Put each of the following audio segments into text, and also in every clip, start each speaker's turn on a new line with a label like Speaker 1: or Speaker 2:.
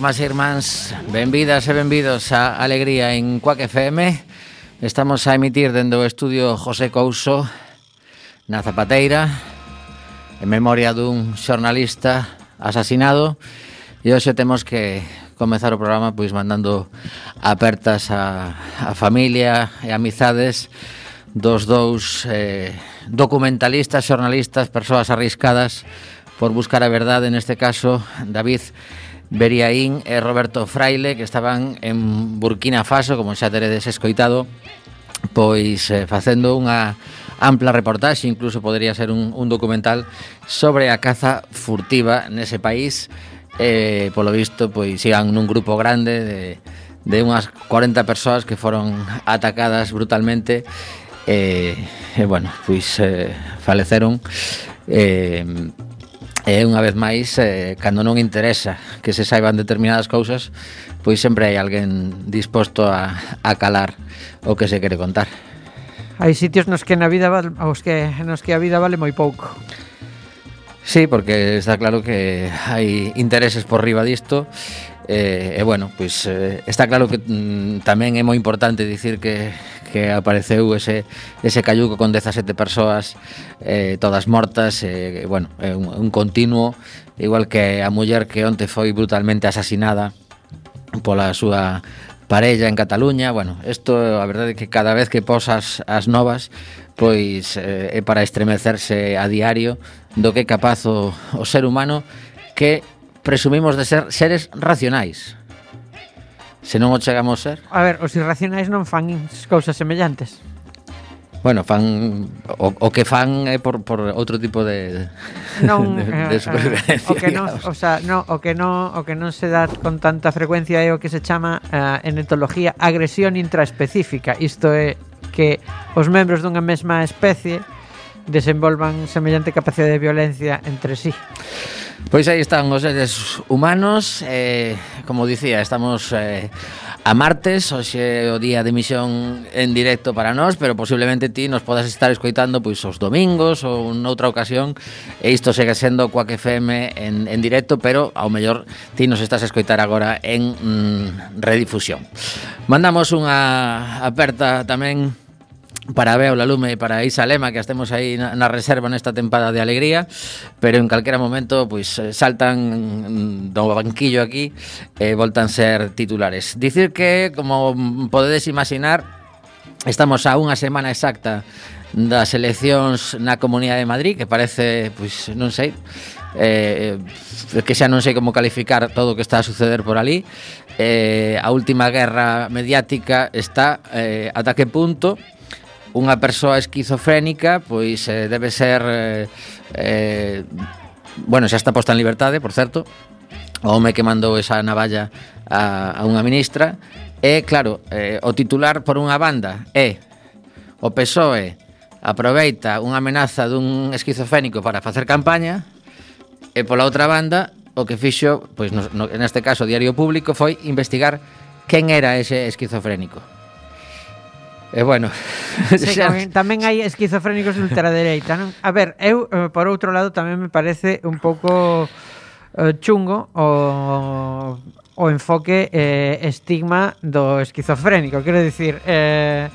Speaker 1: Irmás e irmáns, benvidas e benvidos a Alegría en Cuac FM Estamos a emitir dende o estudio José Couso na Zapateira en memoria dun xornalista asasinado. E hoxe temos que comezar o programa pois mandando apertas a, a familia e amizades dos dous eh, documentalistas, xornalistas, persoas arriscadas por buscar a verdade, neste caso, David Beriaín e Roberto Fraile que estaban en Burkina Faso, como xa teredes escoitado, pois eh, facendo unha ampla reportaxe, incluso podería ser un, un documental sobre a caza furtiva nese país. Eh, polo visto, pois iban nun grupo grande de, de unhas 40 persoas que foron atacadas brutalmente eh, e, eh, eh, bueno, pois eh, faleceron eh, E unha vez máis, eh, cando non interesa que se saiban determinadas cousas, pois sempre hai alguén disposto a, a calar o que se quere contar.
Speaker 2: Hai sitios nos que na vida val, os que nos que a vida vale moi pouco.
Speaker 1: Sí, porque está claro que hai intereses por riba disto eh, e bueno, pois eh, está claro que mm, tamén é moi importante dicir que que apareceu ese, ese cayuco con 17 persoas eh, todas mortas, eh, bueno, é un, un continuo, igual que a muller que onte foi brutalmente asasinada pola súa parella en Cataluña, bueno, isto a verdade é que cada vez que posas as novas pois eh, é para estremecerse a diario do que é capaz o, o ser humano que presumimos de ser seres racionais. Se non o chegamos a ser.
Speaker 2: A ver, os irracionais non fan cousas semellantes.
Speaker 1: Bueno, fan o, o que fan é por, por outro tipo de
Speaker 2: non,
Speaker 1: de, de supervivencia.
Speaker 2: O que non, o sea, no, o que non, o que non se dá con tanta frecuencia é o que se chama eh, uh, en etoloxía agresión intraespecífica. Isto é que os membros dunha mesma especie desenvolvan semellante capacidade de violencia entre sí.
Speaker 1: Pois aí están os seres humanos eh, Como dicía, estamos eh, a martes Hoxe o día de emisión en directo para nós Pero posiblemente ti nos podas estar escoitando pois os domingos ou noutra ocasión E isto segue sendo coa FM en, en directo Pero ao mellor ti nos estás a escoitar agora en mm, redifusión. Mandamos unha aperta tamén para Beo Lume e para Isa Lema que estemos aí na, na reserva nesta tempada de alegría, pero en calquera momento pois eh, saltan mm, do banquillo aquí e voltan ser titulares. Dicir que como podedes imaginar estamos a unha semana exacta das eleccións na Comunidade de Madrid, que parece, pois, non sei, eh, eh que xa non sei como calificar todo o que está a suceder por ali. Eh, a última guerra mediática está eh, ata que punto unha persoa esquizofrénica pois eh, debe ser eh, eh, bueno, xa está posta en liberdade, por certo o home que mandou esa navalla a, a unha ministra e claro, eh, o titular por unha banda é o PSOE aproveita unha amenaza dun esquizofénico para facer campaña e pola outra banda o que fixo, pois no, no, neste caso o Diario Público foi investigar quen era ese esquizofrénico. E bueno,
Speaker 2: sí,
Speaker 1: xa...
Speaker 2: tamén hai esquizofrénicos de ultradereita, non? A ver, eu eh, por outro lado tamén me parece un pouco eh, chungo o o enfoque eh, estigma do esquizofrénico, quero dicir, eh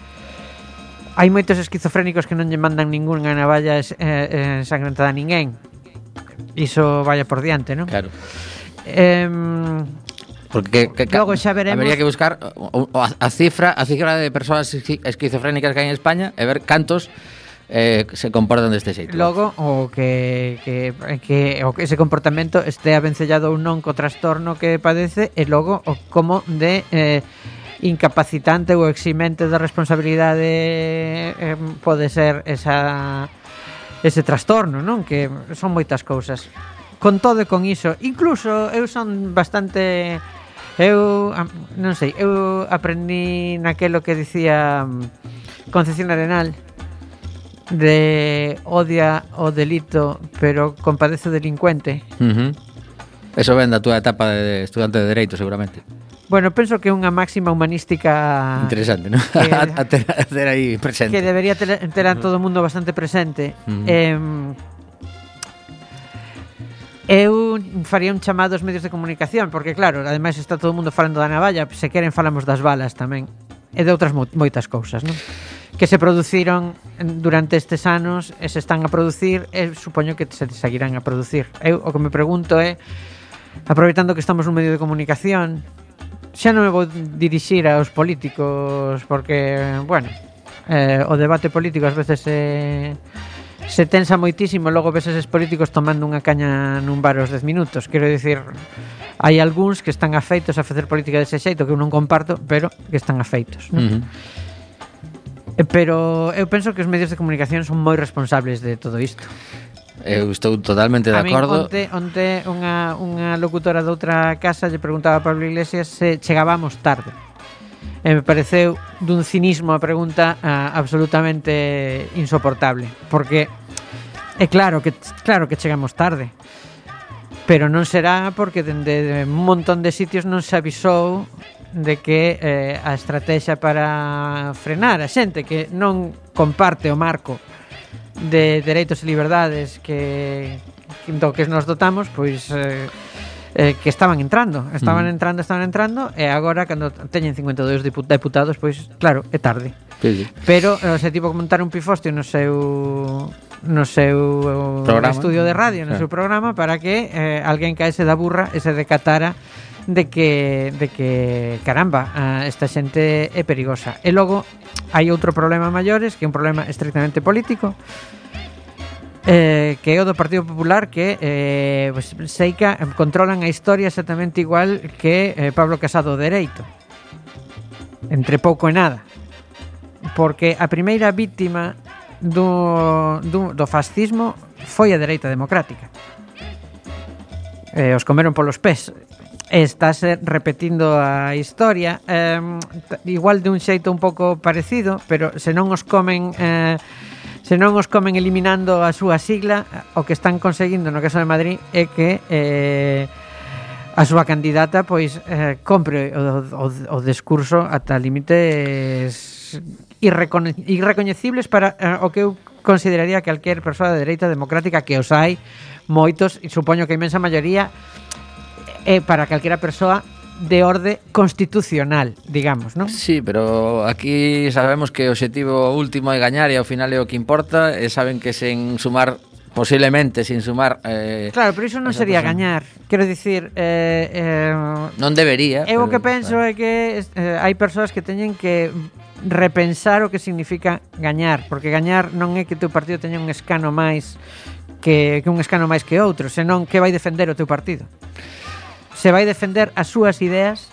Speaker 2: hai moitos esquizofrénicos que non lle mandan ningunha navalla es, eh, ensangrentada a ninguén. Iso vaya por diante, non?
Speaker 1: Claro.
Speaker 2: Eh,
Speaker 1: Porque que, que,
Speaker 2: Logo xa veremos.
Speaker 1: Habría que buscar o, o, a, a cifra, a cifra de persoas esquizofrénicas que hai en España e ver cantos eh, se comportan deste xeito.
Speaker 2: Logo, o que, que, que, o que ese comportamento este avencellado ou non co trastorno que padece e logo o como de eh, incapacitante ou eximente de responsabilidade eh, pode ser esa ese trastorno, non? Que son moitas cousas. Con todo e con iso, incluso eu son bastante Eu, non sei, eu aprendí naquelo que dicía mm, Concepción Arenal de odia o delito, pero compadece o delincuente.
Speaker 1: Uh -huh. Eso ven da túa etapa de estudante de Dereito, seguramente.
Speaker 2: Bueno, penso que é unha máxima humanística
Speaker 1: Interesante, ¿no?
Speaker 2: Que,
Speaker 1: a, ter, a ter aí presente
Speaker 2: Que debería ter, ter a todo o mundo bastante presente
Speaker 1: uh -huh.
Speaker 2: eh, Eu faría un chamado aos medios de comunicación, porque claro, ademais está todo o mundo falando da navalla, se queren falamos das balas tamén, e de outras mo moitas cousas, non? que se produciron durante estes anos e se están a producir e supoño que se seguirán a producir. Eu o que me pregunto é aproveitando que estamos nun medio de comunicación, xa non me vou dirixir aos políticos porque, bueno, eh, o debate político ás veces é eh, se tensa moitísimo, logo ves eses políticos tomando unha caña nun bar os 10 minutos. Quero dicir, hai algúns que están afeitos a facer política dese xeito que eu non comparto, pero que están afeitos. Non?
Speaker 1: Uh
Speaker 2: eh, -huh. Pero eu penso que os medios de comunicación son moi responsables de todo isto.
Speaker 1: Eu estou totalmente de
Speaker 2: acordo. A
Speaker 1: acordo.
Speaker 2: onte, onte unha, unha locutora de outra casa lle preguntaba a Pablo Iglesias se chegábamos tarde e me pareceu dun cinismo a pregunta a, absolutamente insoportable, porque é claro que claro que chegamos tarde. Pero non será porque dende de un montón de sitios non se avisou de que eh, a estrategia para frenar a xente que non comparte o marco de dereitos e liberdades que do que nos dotamos, pois eh, eh, que estaban entrando, estaban
Speaker 1: mm.
Speaker 2: entrando, estaban entrando e agora cando teñen 52 deputados, pois claro, é tarde.
Speaker 1: Sí, sí.
Speaker 2: Pero ese se tipo que montar un pifostio no seu no seu eh,
Speaker 1: programa.
Speaker 2: estudio de radio, no
Speaker 1: claro.
Speaker 2: seu programa para que eh, alguén caese da burra e se decatara de que de que caramba, esta xente é perigosa. E logo hai outro problema maiores, que é un problema estrictamente político, eh, que é o do Partido Popular que eh, pues, Seica controlan a historia exactamente igual que eh, Pablo Casado Dereito. Entre pouco e nada. Porque a primeira vítima do, do, do fascismo foi a dereita democrática. Eh, os comeron polos pés. Estás repetindo a historia eh, igual de un xeito un pouco parecido pero se non os comen eh, se non os comen eliminando a súa sigla, o que están conseguindo no caso de Madrid é que eh, a súa candidata pois eh, compre o, o, o discurso ata límites irrecone irrecoñecibles para eh, o que eu consideraría que calquer persoa de dereita democrática que os hai moitos, e supoño que a imensa maioría é eh, para calquera persoa de orde constitucional, digamos, non?
Speaker 1: Sí, pero aquí sabemos que o objetivo último é gañar e ao final é o que importa e saben que sen sumar posiblemente sin sumar eh,
Speaker 2: Claro, pero iso non sería persona. gañar Quero dicir eh, eh,
Speaker 1: Non debería
Speaker 2: Eu o que penso claro. é que eh, hai persoas que teñen que repensar o que significa gañar Porque gañar non é que teu partido teña un escano máis que, que un escano máis que outro Senón que vai defender o teu partido se vai defender as súas ideas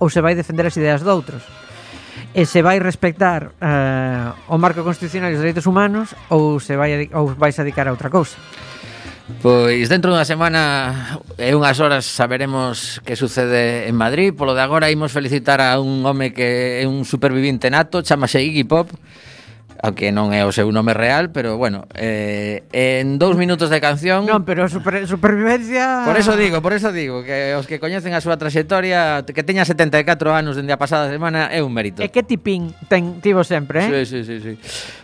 Speaker 2: ou se vai defender as ideas doutros e se vai respectar eh, o marco constitucional e os dereitos humanos ou se vai ou vais dedicar a outra cousa.
Speaker 1: Pois dentro dunha semana e unhas horas saberemos que sucede en Madrid. Polo de agora imos felicitar a un home que é un supervivinte nato Chamase Iggy Pop aunque non é o seu nome real, pero bueno, eh, en dous minutos de canción...
Speaker 2: Non, pero super, supervivencia...
Speaker 1: Por eso digo, por eso digo, que os que coñecen a súa trayectoria, que teña 74 anos dende a pasada semana, é un mérito.
Speaker 2: E que tipín ten, tivo sempre,
Speaker 1: eh? Sí, sí, sí. sí.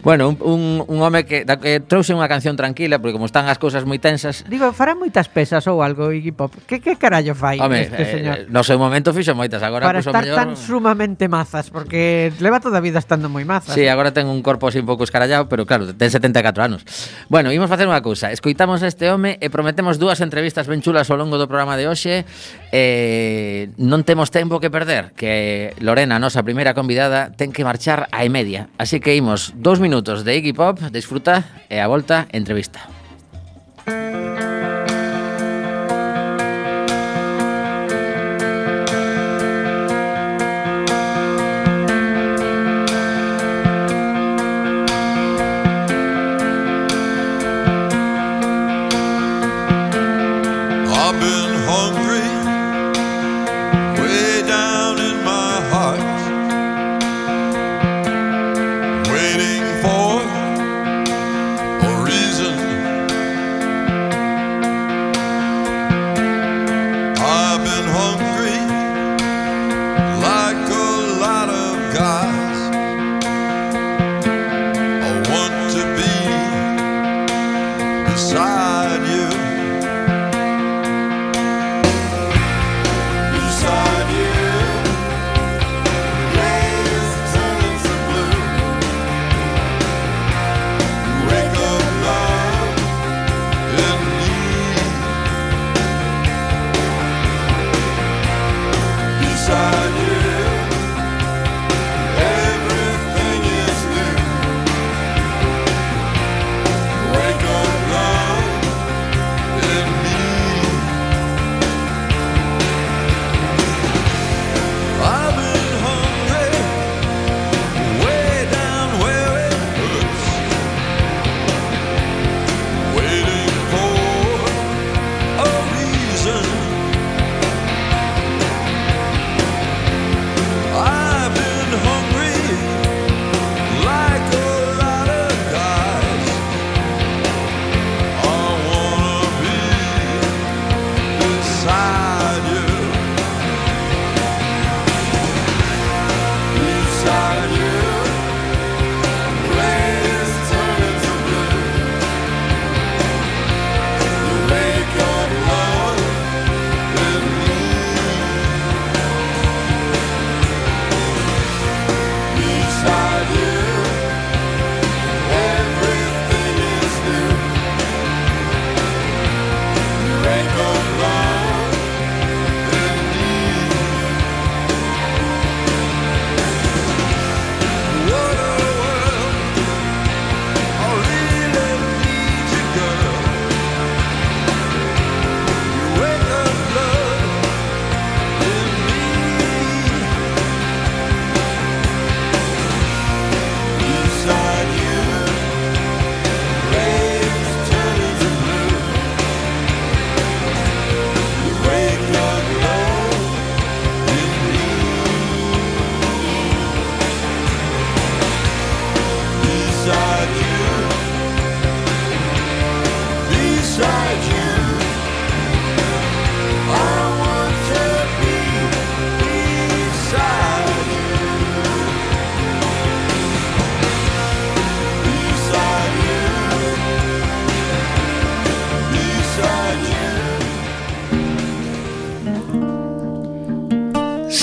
Speaker 1: Bueno, un, un, un home que, da, que trouxe unha canción tranquila, porque como están as cousas moi tensas...
Speaker 2: Digo, fará moitas pesas ou algo Iggy Pop. Que, que carallo fai
Speaker 1: home, este eh, señor? No seu momento fixo moitas, agora...
Speaker 2: Para estar mellor... tan sumamente mazas, porque leva toda a vida estando moi mazas.
Speaker 1: Sí, agora ten un corpo pose un pouco escarallado, pero claro, ten 74 anos. Bueno, imos facer unha cousa. Escoitamos a este home e prometemos dúas entrevistas ben chulas ao longo do programa de hoxe. Eh, non temos tempo que perder, que Lorena, a nosa primeira convidada, ten que marchar a e media. Así que imos dous minutos de Iggy Pop, disfruta e a volta entrevista.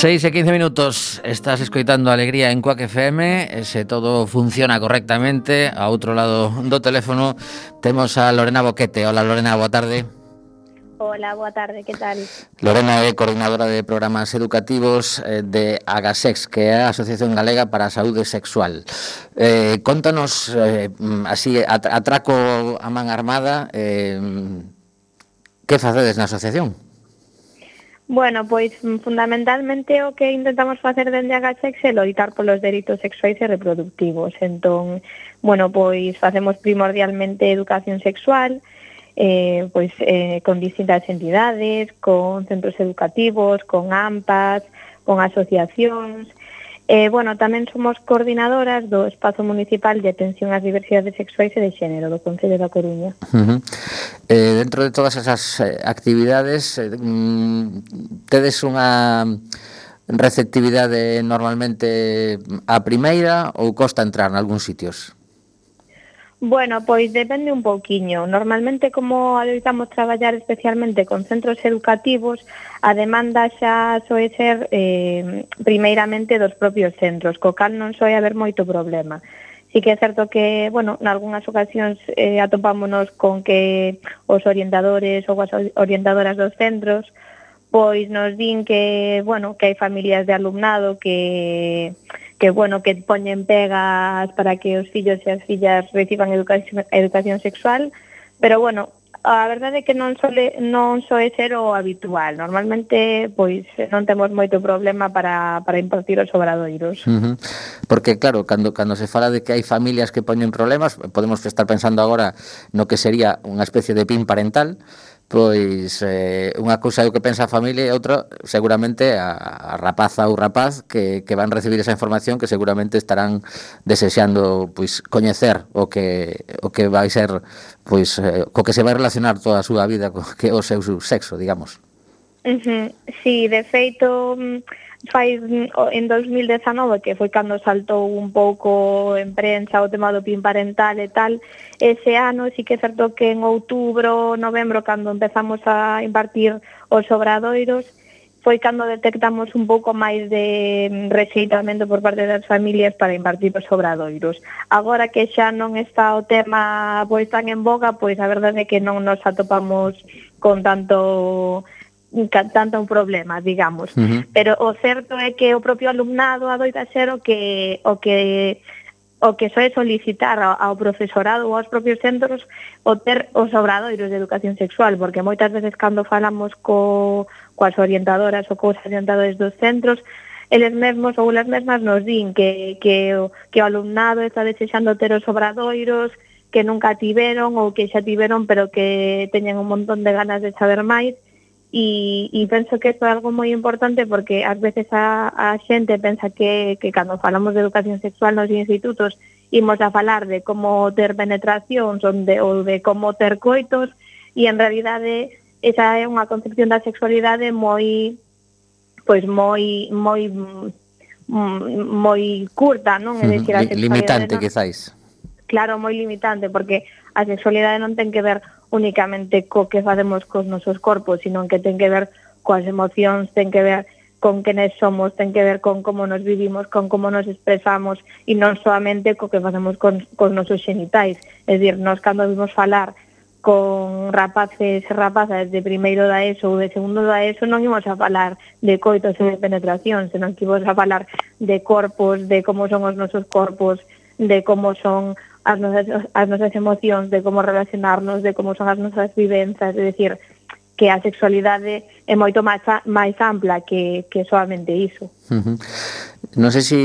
Speaker 1: 6 e 15 minutos estás escoitando Alegría en Cuac FM e se todo funciona correctamente a outro lado do teléfono temos a Lorena Boquete Hola Lorena, boa tarde
Speaker 3: Hola, boa tarde, que tal?
Speaker 1: Lorena é coordinadora de programas educativos eh, de AGASEX, que é a Asociación Galega para a Saúde Sexual. Eh, contanos, eh, así, atraco a man armada, eh, que facedes na asociación?
Speaker 3: Bueno, pois fundamentalmente o que intentamos facer dende a Gachex é loitar polos delitos sexuais e reproductivos. Entón, bueno, pois facemos primordialmente educación sexual, eh, pois eh, con distintas entidades, con centros educativos, con AMPAs, con asociacións, Eh, bueno, tamén somos coordinadoras do Espazo Municipal de Atención ás Diversidades Sexuais e de Xénero do Concello da Coruña.
Speaker 1: Uh -huh. eh, dentro de todas esas eh, actividades, eh, mm, tedes unha receptividade normalmente a primeira ou costa entrar en algúns sitios?
Speaker 3: Bueno, pois depende un pouquiño. Normalmente, como adoitamos traballar especialmente con centros educativos, a demanda xa soe ser eh, primeiramente dos propios centros, co cal non soe haber moito problema. Sí que é certo que, bueno, en algunhas ocasións eh, atopámonos con que os orientadores ou as orientadoras dos centros pois nos din que, bueno, que hai familias de alumnado que que bueno, que poñen pegas para que os fillos e as fillas reciban educación, educación sexual, pero bueno, a verdade é que non sole non soe ser o habitual. Normalmente pois non temos moito problema para para impartir os obradoiros.
Speaker 1: Uh -huh. Porque claro, cando cando se fala de que hai familias que poñen problemas, podemos estar pensando agora no que sería unha especie de pin parental, pois eh, unha cousa é o que pensa a familia e outra seguramente a, a rapaza ou rapaz que, que van recibir esa información que seguramente estarán desexando pois coñecer o que o que vai ser pois eh, co que se vai relacionar toda a súa vida co que o seu sexo, digamos.
Speaker 3: Uh -huh. Sí, de feito mm, fai en 2019 que foi cando saltou un pouco en prensa o tema do PIN parental e tal, ese ano sí que é certo que en outubro, novembro, cando empezamos a impartir os obradoiros, foi cando detectamos un pouco máis de rexeitamento por parte das familias para impartir os obradoiros. Agora que xa non está o tema pois tan en boga, pois a verdade é que non nos atopamos con tanto tanto un problema, digamos. Uh -huh. Pero o certo é que o propio alumnado adoita ser o que o que o que soe solicitar ao, ao profesorado ou aos propios centros o ter os obradoiros de educación sexual, porque moitas veces cando falamos co, coas orientadoras ou cos orientadores dos centros, eles mesmos ou elas mesmas nos din que, que, que o alumnado está desexando ter os obradoiros, que nunca tiveron ou que xa tiveron pero que teñen un montón de ganas de saber máis, e, e penso que isto é algo moi importante porque ás veces a, a xente pensa que, que cando falamos de educación sexual nos institutos imos a falar de como ter penetracións onde, ou de como ter coitos e en realidade esa é unha concepción da sexualidade moi pois moi moi mm, moi curta, non?
Speaker 1: É dicir, a limitante non? que
Speaker 3: claro, moi limitante, porque a sexualidade non ten que ver únicamente co que facemos cos nosos corpos, sino que ten que ver coas emocións, ten que ver con quenes somos, ten que ver con como nos vivimos, con como nos expresamos e non solamente co que facemos con, con nosos xenitais. É dicir, nos cando vimos falar con rapaces e rapazas de primeiro da ESO ou de segundo da ESO non imos a falar de coitos e de penetración, senón que imos a falar de corpos, de como son os nosos corpos, de como son as nosas, as nosas emocións, de como relacionarnos, de como son as nosas vivenzas, é dicir, que a sexualidade é moito máis, máis ampla que, que solamente iso.
Speaker 1: Uh -huh. Non sei se si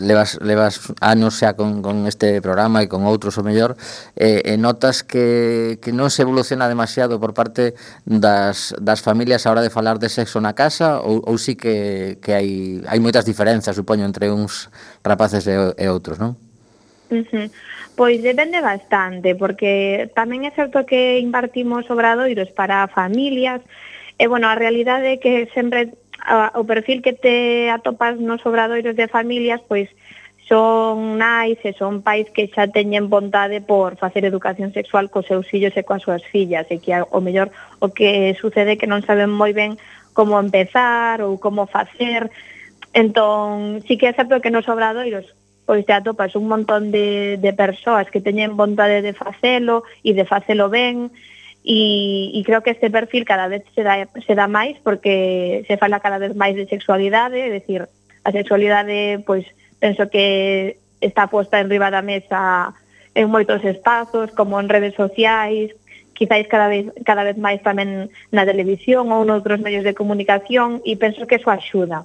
Speaker 1: levas, levas anos xa con, con este programa e con outros o mellor eh, e notas que, que non se evoluciona demasiado por parte das, das familias a hora de falar de sexo na casa ou, ou sí que, que hai, hai moitas diferenzas, supoño, entre uns rapaces e, e outros, non?
Speaker 3: Uh -huh. Pois depende bastante, porque tamén é certo que impartimos obradoiros para familias, e bueno, a realidade é que sempre a, o perfil que te atopas nos obradoiros de familias, pois son nais e son pais que xa teñen vontade por facer educación sexual cos seus fillos e coas súas fillas, e que o mellor o que sucede que non saben moi ben como empezar ou como facer, Entón, sí que é certo que nos obradoiros pois te atopas un montón de, de persoas que teñen vontade de facelo e de facelo ben e, e creo que este perfil cada vez se dá, se dá máis porque se fala cada vez máis de sexualidade, é dicir, a sexualidade, pois, penso que está posta en riba da mesa en moitos espazos, como en redes sociais, quizáis cada vez, cada vez máis tamén na televisión ou noutros medios de comunicación, e penso que eso axuda.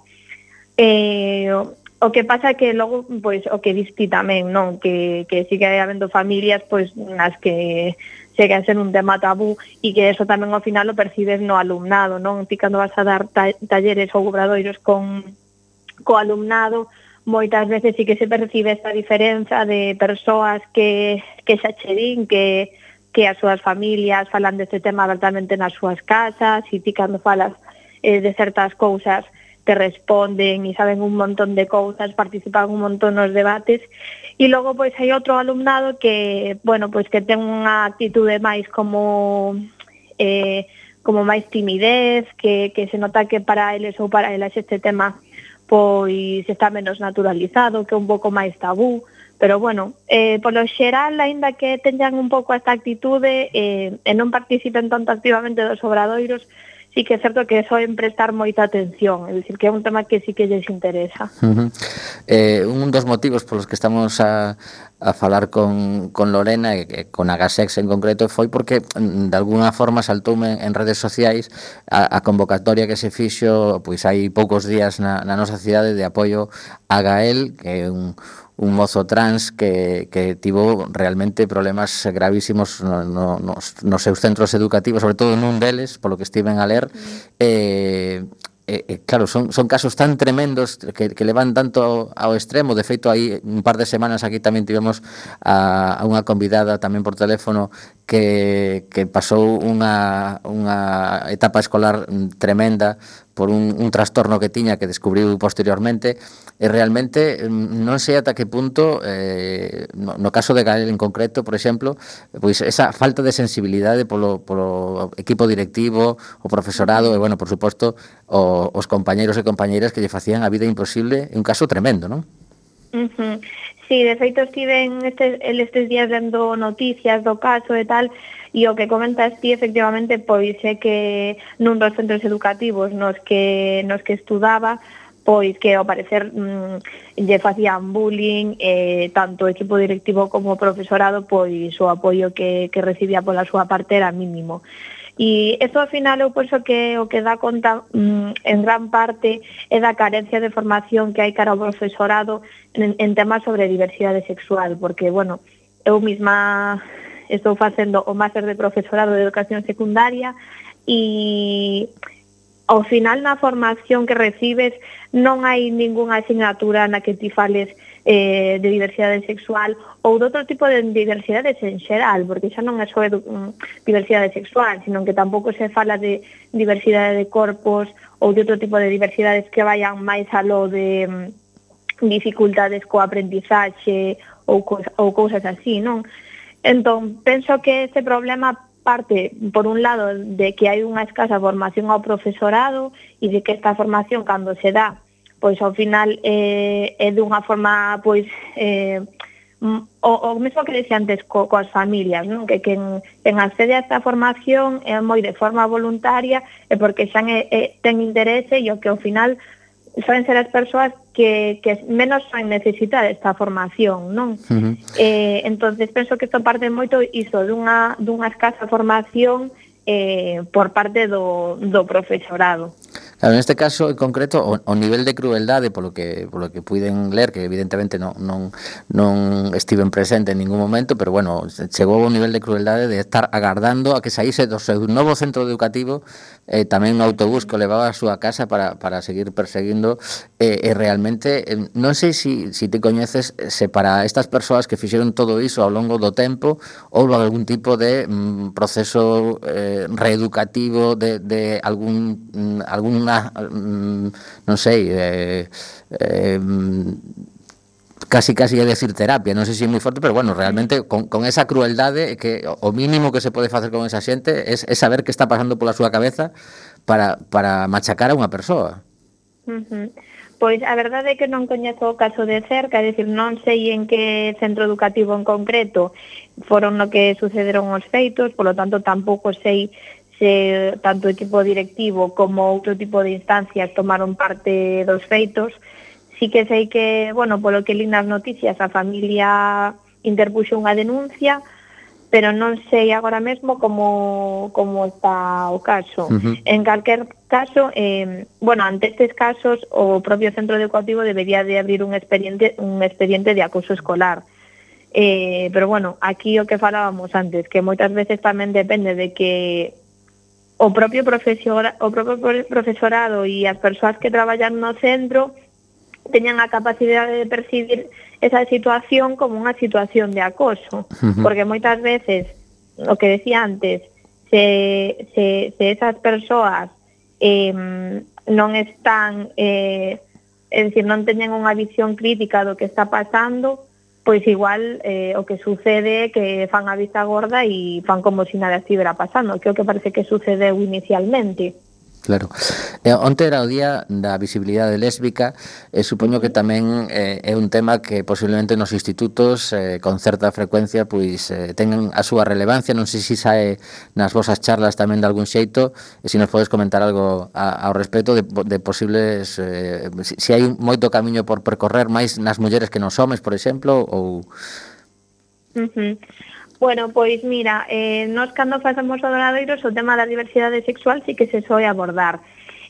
Speaker 3: Eh, O que pasa é que logo, pois, o que diste tamén, non? Que, que sigue habendo familias, pois, nas que chega a ser un tema tabú e que eso tamén ao final o percibes no alumnado, non? Ti cando vas a dar ta talleres ou obradoiros con co alumnado, moitas veces sí que se percibe esta diferenza de persoas que, que xa che din que, que as súas familias falan deste tema abertamente nas súas casas e ti cando falas eh, de certas cousas te responden e saben un montón de cousas, participan un montón nos debates. E logo pois hai outro alumnado que, bueno, pois que ten unha actitude máis como eh, como máis timidez, que, que se nota que para eles ou para elas este tema pois está menos naturalizado, que é un pouco máis tabú, pero bueno, eh, polo xeral, aínda que teñan un pouco esta actitude eh, e non participen tanto activamente dos obradoiros, sí que é certo que soen prestar moita atención, é dicir, que é un tema que sí que lles interesa.
Speaker 1: Uh -huh. eh, un dos motivos polos que estamos a, a falar con, con Lorena e con Agasex en concreto foi porque mm, de alguna forma saltoume en redes sociais a, a convocatoria que se fixo pois hai poucos días na, na nosa cidade de apoio a Gael que é un, un mozo trans que, que tivo realmente problemas gravísimos no, no, nos, nos seus centros educativos, sobre todo nun deles, polo que estiven a ler, mm. eh, eh, eh claro, son, son casos tan tremendos que, que levan tanto ao extremo. De feito, aí un par de semanas aquí tamén tivemos a, a unha convidada tamén por teléfono que, que pasou unha, unha etapa escolar tremenda por un, un trastorno que tiña que descubriu posteriormente e realmente mm, non sei ata que punto eh, no, no caso de Gael en concreto, por exemplo, pois esa falta de sensibilidade polo, polo equipo directivo, o profesorado e, bueno, por suposto, o, os compañeros e compañeiras que lle facían a vida imposible, un caso tremendo, non?
Speaker 3: Uh -huh. Sí, de feito estiven estes, estes días lendo noticias do caso e tal, E o que comentas ti, efectivamente, pois é que nun dos centros educativos nos que, nos que estudaba, pois que ao parecer mm, lle facían bullying eh, tanto o equipo directivo como o profesorado pois o apoio que, que recibía pola súa parte era mínimo. E eso ao final eu penso que o que dá conta mm, en gran parte é da carencia de formación que hai cara ao profesorado en, en temas sobre diversidade sexual, porque, bueno, eu misma estou facendo o máster de profesorado de educación secundaria e ao final na formación que recibes non hai ningunha asignatura na que ti fales eh, de diversidade sexual ou de outro tipo de diversidades en xeral, porque xa non é só mm, diversidade sexual, sino que tampouco se fala de diversidade de corpos ou de outro tipo de diversidades que vayan máis lo de mm, dificultades co aprendizaxe ou, co, ou cousas así, non? Entón, penso que este problema parte, por un lado, de que hai unha escasa formación ao profesorado e de que esta formación, cando se dá, pois ao final eh, é dunha forma pois eh, mm, o, o mesmo que dixía antes co, coas familias, non? que quen, quen accede a esta formación é moi de forma voluntaria e porque xa é, é, ten interese e o que ao final Soen ser as persoas que, que menos soen necesitar esta formación, non? Uh -huh. eh, entonces penso que isto parte moito iso dunha, dunha escasa formación eh, por parte do, do profesorado.
Speaker 1: Claro, en este caso en concreto o, o nivel de crueldade polo que polo que puiden ler que evidentemente non non non estiven presente en ningún momento, pero bueno, chegou a un nivel de crueldade de estar agardando a que saíse do seu novo centro educativo eh, tamén un autobús que o levaba a súa casa para, para seguir perseguindo eh, eh, realmente eh, non sei se si, si te coñeces eh, se para estas persoas que fixeron todo iso ao longo do tempo ou algún tipo de mm, proceso eh, reeducativo de, de algún mm, algún unha non sei, eh, eh mm, casi casi ia decir terapia, non sei se é moi forte, pero bueno, realmente con, con esa crueldade que o mínimo que se pode facer con esa xente é, é saber que está pasando pola súa cabeza para, para machacar a unha persoa.
Speaker 3: Uh -huh. Pois a verdade é que non coñezo o caso de cerca, é dicir, non sei en que centro educativo en concreto foron no que sucederon os feitos, polo tanto tampouco sei se tanto o equipo directivo como outro tipo de instancias tomaron parte dos feitos. Si que sei que, bueno, polo que lín nas noticias, a familia interpuxo unha denuncia, pero non sei agora mesmo como, como está o caso. Uh -huh. En calquer caso, eh, bueno, ante estes casos, o propio centro educativo debería de abrir un expediente, un expediente de acoso escolar. Eh, pero bueno, aquí o que falábamos antes, que moitas veces tamén depende de que o propio profesora, o propio profesorado e as persoas que traballan no centro teñan a capacidade de percibir esa situación como unha situación de acoso, uh -huh. porque moitas veces, o que decía antes, se, se, se esas persoas eh, non están, eh, é dicir, non teñen unha visión crítica do que está pasando, pois igual eh, o que sucede é que fan a vista gorda e fan como se si nada estivera pasando, que é o que parece que sucedeu inicialmente.
Speaker 1: Claro. Eh, onte era o día da visibilidade lésbica e supoño que tamén eh, é un tema que posiblemente nos institutos eh, con certa frecuencia pois eh, tengan a súa relevancia, non sei se sae nas vosas charlas tamén de algún xeito, e se nos podes comentar algo a, ao respecto de, de posibles eh, se si hai moito camiño por percorrer máis nas mulleres que nos homes, por exemplo, ou
Speaker 3: Uh -huh. Bueno, pois mira, eh, nos cando facemos o dobradoiros o tema da diversidade sexual sí que se soe abordar.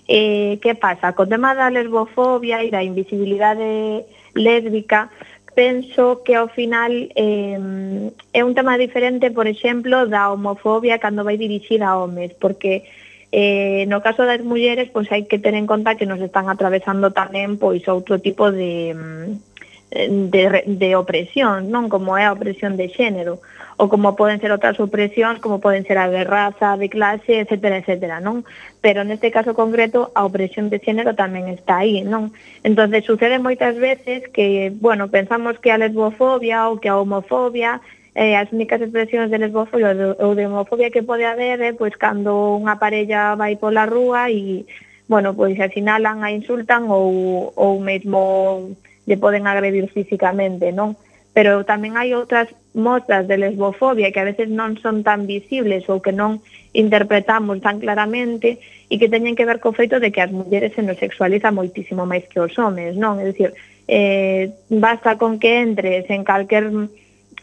Speaker 3: Eh, que pasa? Co tema da lesbofobia e da invisibilidade lésbica, penso que ao final eh, é un tema diferente, por exemplo, da homofobia cando vai dirixida a homes, porque eh, no caso das mulleres pois hai que ter en conta que nos están atravesando tamén pois outro tipo de, de, de opresión, non como é a opresión de xénero ou como poden ser outras opresións, como poden ser a de raza, de clase, etc, etc, non? Pero neste caso concreto, a opresión de xénero tamén está aí, non? Entón, sucede moitas veces que, bueno, pensamos que a lesbofobia ou que a homofobia eh, as únicas expresións de lesbofobia ou de homofobia que pode haber é eh, pois cando unha parella vai pola rúa e bueno, pois asinalan, a insultan ou, ou mesmo lle poden agredir físicamente, non? pero tamén hai outras mostras de lesbofobia que a veces non son tan visibles ou que non interpretamos tan claramente e que teñen que ver co feito de que as mulleres se nos sexualiza moitísimo máis que os homes, non? É dicir, eh, basta con que entres en calquer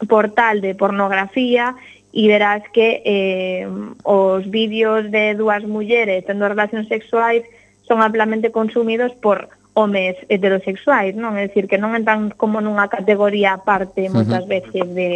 Speaker 3: portal de pornografía e verás que eh, os vídeos de dúas mulleres tendo relacións sexuais son amplamente consumidos por homes heterosexuais, non? É dicir, que non entran como nunha categoría aparte moitas uh -huh. veces de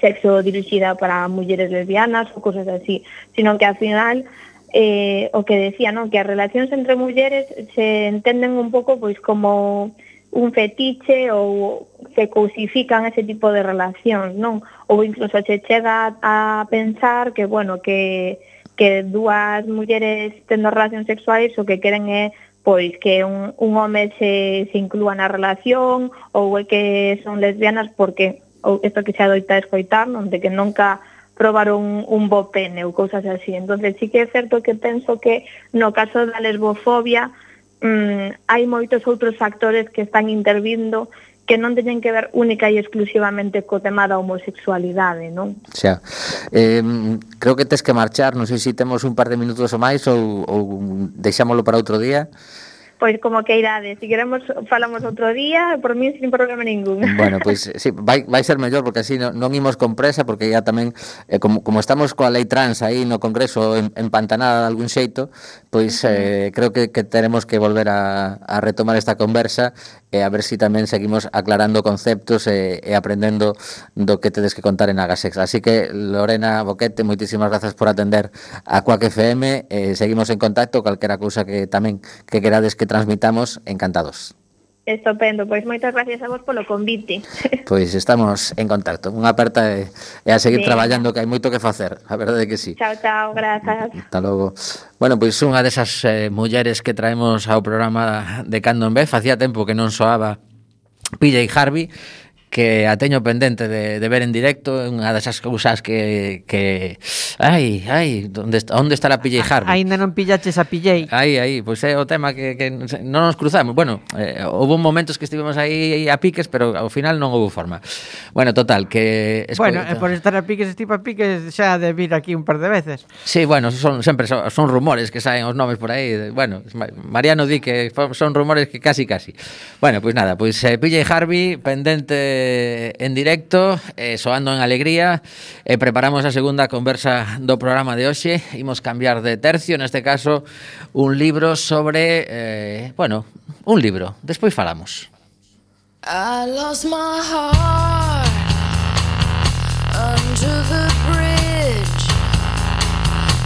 Speaker 3: sexo dirixida para mulleres lesbianas ou cosas así, sino que ao final eh, o que decía, non? Que as relacións entre mulleres se entenden un pouco pois como un fetiche ou se cousifican ese tipo de relacións, non? Ou incluso se chega a pensar que, bueno, que que dúas mulleres tendo relacións sexuais o que queren é pois que un, un home se, se inclúa na relación ou é que son lesbianas porque ou isto que se adoita escoitar, non? de que nunca probaron un, un bo pene ou cousas así. Entonces sí que é certo que penso que no caso da lesbofobia mm, hai moitos outros factores que están intervindo que non teñen que ver única e exclusivamente co tema da homosexualidade, non?
Speaker 1: Xa. Eh, creo que tes que marchar, non sei se temos un par de minutos ou máis ou, ou deixámolo para outro día.
Speaker 3: Pois como que irade, se queremos falamos outro día, por mí sin problema ningún.
Speaker 1: Bueno, pois pues, sí, vai, vai ser mellor porque así non, non imos con presa porque ya tamén eh, como, como estamos coa lei trans aí no Congreso en, empantanada de algún xeito, pois eh, creo que, que teremos que volver a, a retomar esta conversa e eh, a ver si tamén seguimos aclarando conceptos e, eh, e aprendendo do que tedes que contar en Agasex. Así que Lorena Boquete, moitísimas grazas por atender a Cuac FM, eh, seguimos en contacto calquera cousa que tamén que querades que transmitamos encantados.
Speaker 3: Estupendo, pois moitas gracias a vos polo convite.
Speaker 1: Pois estamos en contacto. Unha aperta e, e a seguir sí. traballando que hai moito que facer, a verdade é que sí.
Speaker 3: Chao, chao, grazas.
Speaker 1: Hasta logo. Bueno, pois unha desas eh, mulleres que traemos ao programa de Cando en Vez, facía tempo que non soaba Pilla e Harvey,
Speaker 4: que a teño pendente de, de ver en directo, é unha desas cousas que, que ai, ai, onde, onde está a PJ Harvey?
Speaker 2: Ainda non pillaches a PJ.
Speaker 4: Ai, ai, pois é o tema que, que non nos cruzamos. Bueno, eh, houve momentos que estivemos aí a piques, pero ao final non houve forma. Bueno, total, que... Esco...
Speaker 2: Bueno, eh, por estar a piques, tipo a piques, xa de vir aquí un par de veces.
Speaker 4: Sí, bueno, son sempre son, son rumores que saen os nomes por aí. Bueno, Mariano di que son rumores que casi, casi. Bueno, pois pues nada, pois pues, eh, PJ Harvey, pendente Eh, en directo, eh, soando en alegría. Eh, preparamos a segunda conversa do programa de hoxe. Imos cambiar de tercio, neste caso, un libro sobre... Eh, bueno, un libro. Despois falamos. I lost my heart under the bridge